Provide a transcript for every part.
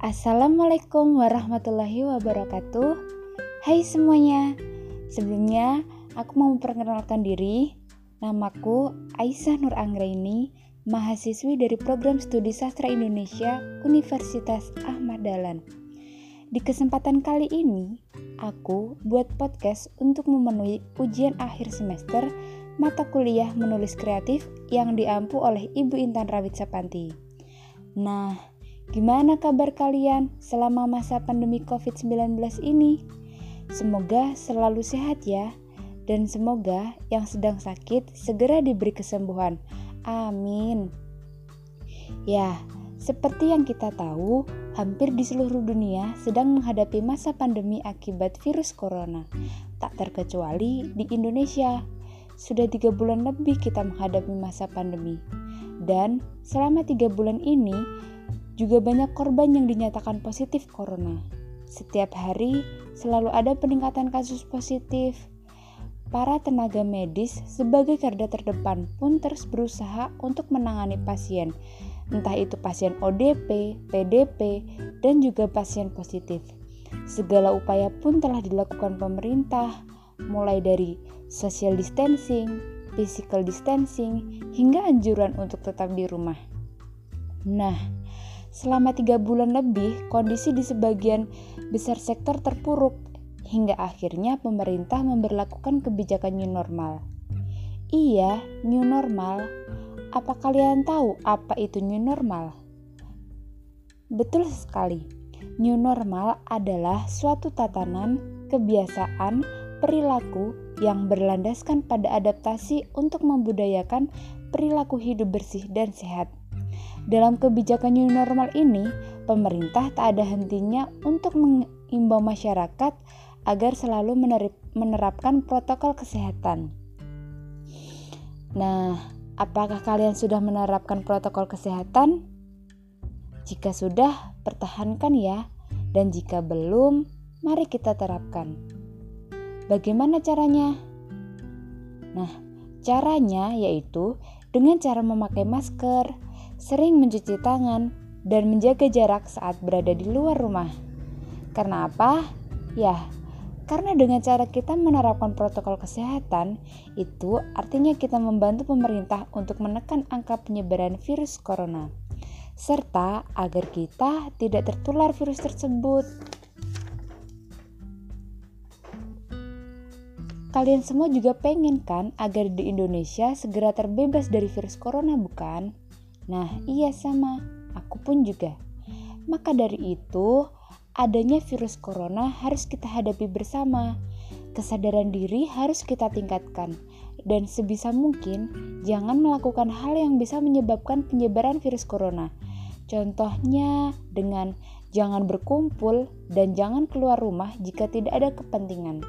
Assalamualaikum warahmatullahi wabarakatuh. Hai semuanya. Sebelumnya, aku mau memperkenalkan diri. Namaku Aisyah Nur Anggraini, mahasiswi dari Program Studi Sastra Indonesia Universitas Ahmad Dahlan. Di kesempatan kali ini, aku buat podcast untuk memenuhi ujian akhir semester mata kuliah menulis kreatif yang diampu oleh Ibu Intan Rawit Sapanti. Nah, gimana kabar kalian selama masa pandemi COVID-19 ini? Semoga selalu sehat ya, dan semoga yang sedang sakit segera diberi kesembuhan. Amin. Ya, seperti yang kita tahu, hampir di seluruh dunia sedang menghadapi masa pandemi akibat virus corona. Tak terkecuali di Indonesia. Sudah tiga bulan lebih kita menghadapi masa pandemi. Dan selama tiga bulan ini juga banyak korban yang dinyatakan positif corona. Setiap hari selalu ada peningkatan kasus positif. Para tenaga medis sebagai garda terdepan pun terus berusaha untuk menangani pasien, entah itu pasien ODP, PDP, dan juga pasien positif. Segala upaya pun telah dilakukan pemerintah, mulai dari social distancing, physical distancing, hingga anjuran untuk tetap di rumah. Nah, selama tiga bulan lebih, kondisi di sebagian besar sektor terpuruk, hingga akhirnya pemerintah memperlakukan kebijakan new normal. Iya, new normal. Apa kalian tahu apa itu new normal? Betul sekali. New normal adalah suatu tatanan, kebiasaan, perilaku yang berlandaskan pada adaptasi untuk membudayakan perilaku hidup bersih dan sehat. Dalam kebijakan new normal ini, pemerintah tak ada hentinya untuk mengimbau masyarakat agar selalu menerapkan protokol kesehatan. Nah, apakah kalian sudah menerapkan protokol kesehatan? Jika sudah, pertahankan ya, dan jika belum, mari kita terapkan. Bagaimana caranya? Nah, caranya yaitu dengan cara memakai masker, sering mencuci tangan, dan menjaga jarak saat berada di luar rumah. Karena apa? Ya, karena dengan cara kita menerapkan protokol kesehatan, itu artinya kita membantu pemerintah untuk menekan angka penyebaran virus corona, serta agar kita tidak tertular virus tersebut. Kalian semua juga pengen kan agar di Indonesia segera terbebas dari virus corona bukan? Nah iya sama, aku pun juga. Maka dari itu, adanya virus corona harus kita hadapi bersama. Kesadaran diri harus kita tingkatkan. Dan sebisa mungkin, jangan melakukan hal yang bisa menyebabkan penyebaran virus corona. Contohnya dengan jangan berkumpul dan jangan keluar rumah jika tidak ada kepentingan.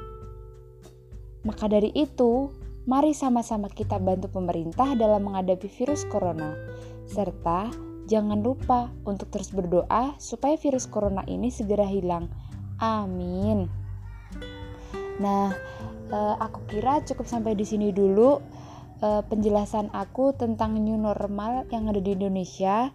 Maka dari itu, mari sama-sama kita bantu pemerintah dalam menghadapi virus corona, serta jangan lupa untuk terus berdoa supaya virus corona ini segera hilang. Amin. Nah, eh, aku kira cukup sampai di sini dulu eh, penjelasan aku tentang new normal yang ada di Indonesia.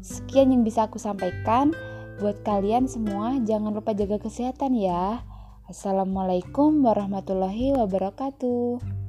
Sekian yang bisa aku sampaikan. Buat kalian semua, jangan lupa jaga kesehatan ya. Assalamualaikum warahmatullahi wabarakatuh.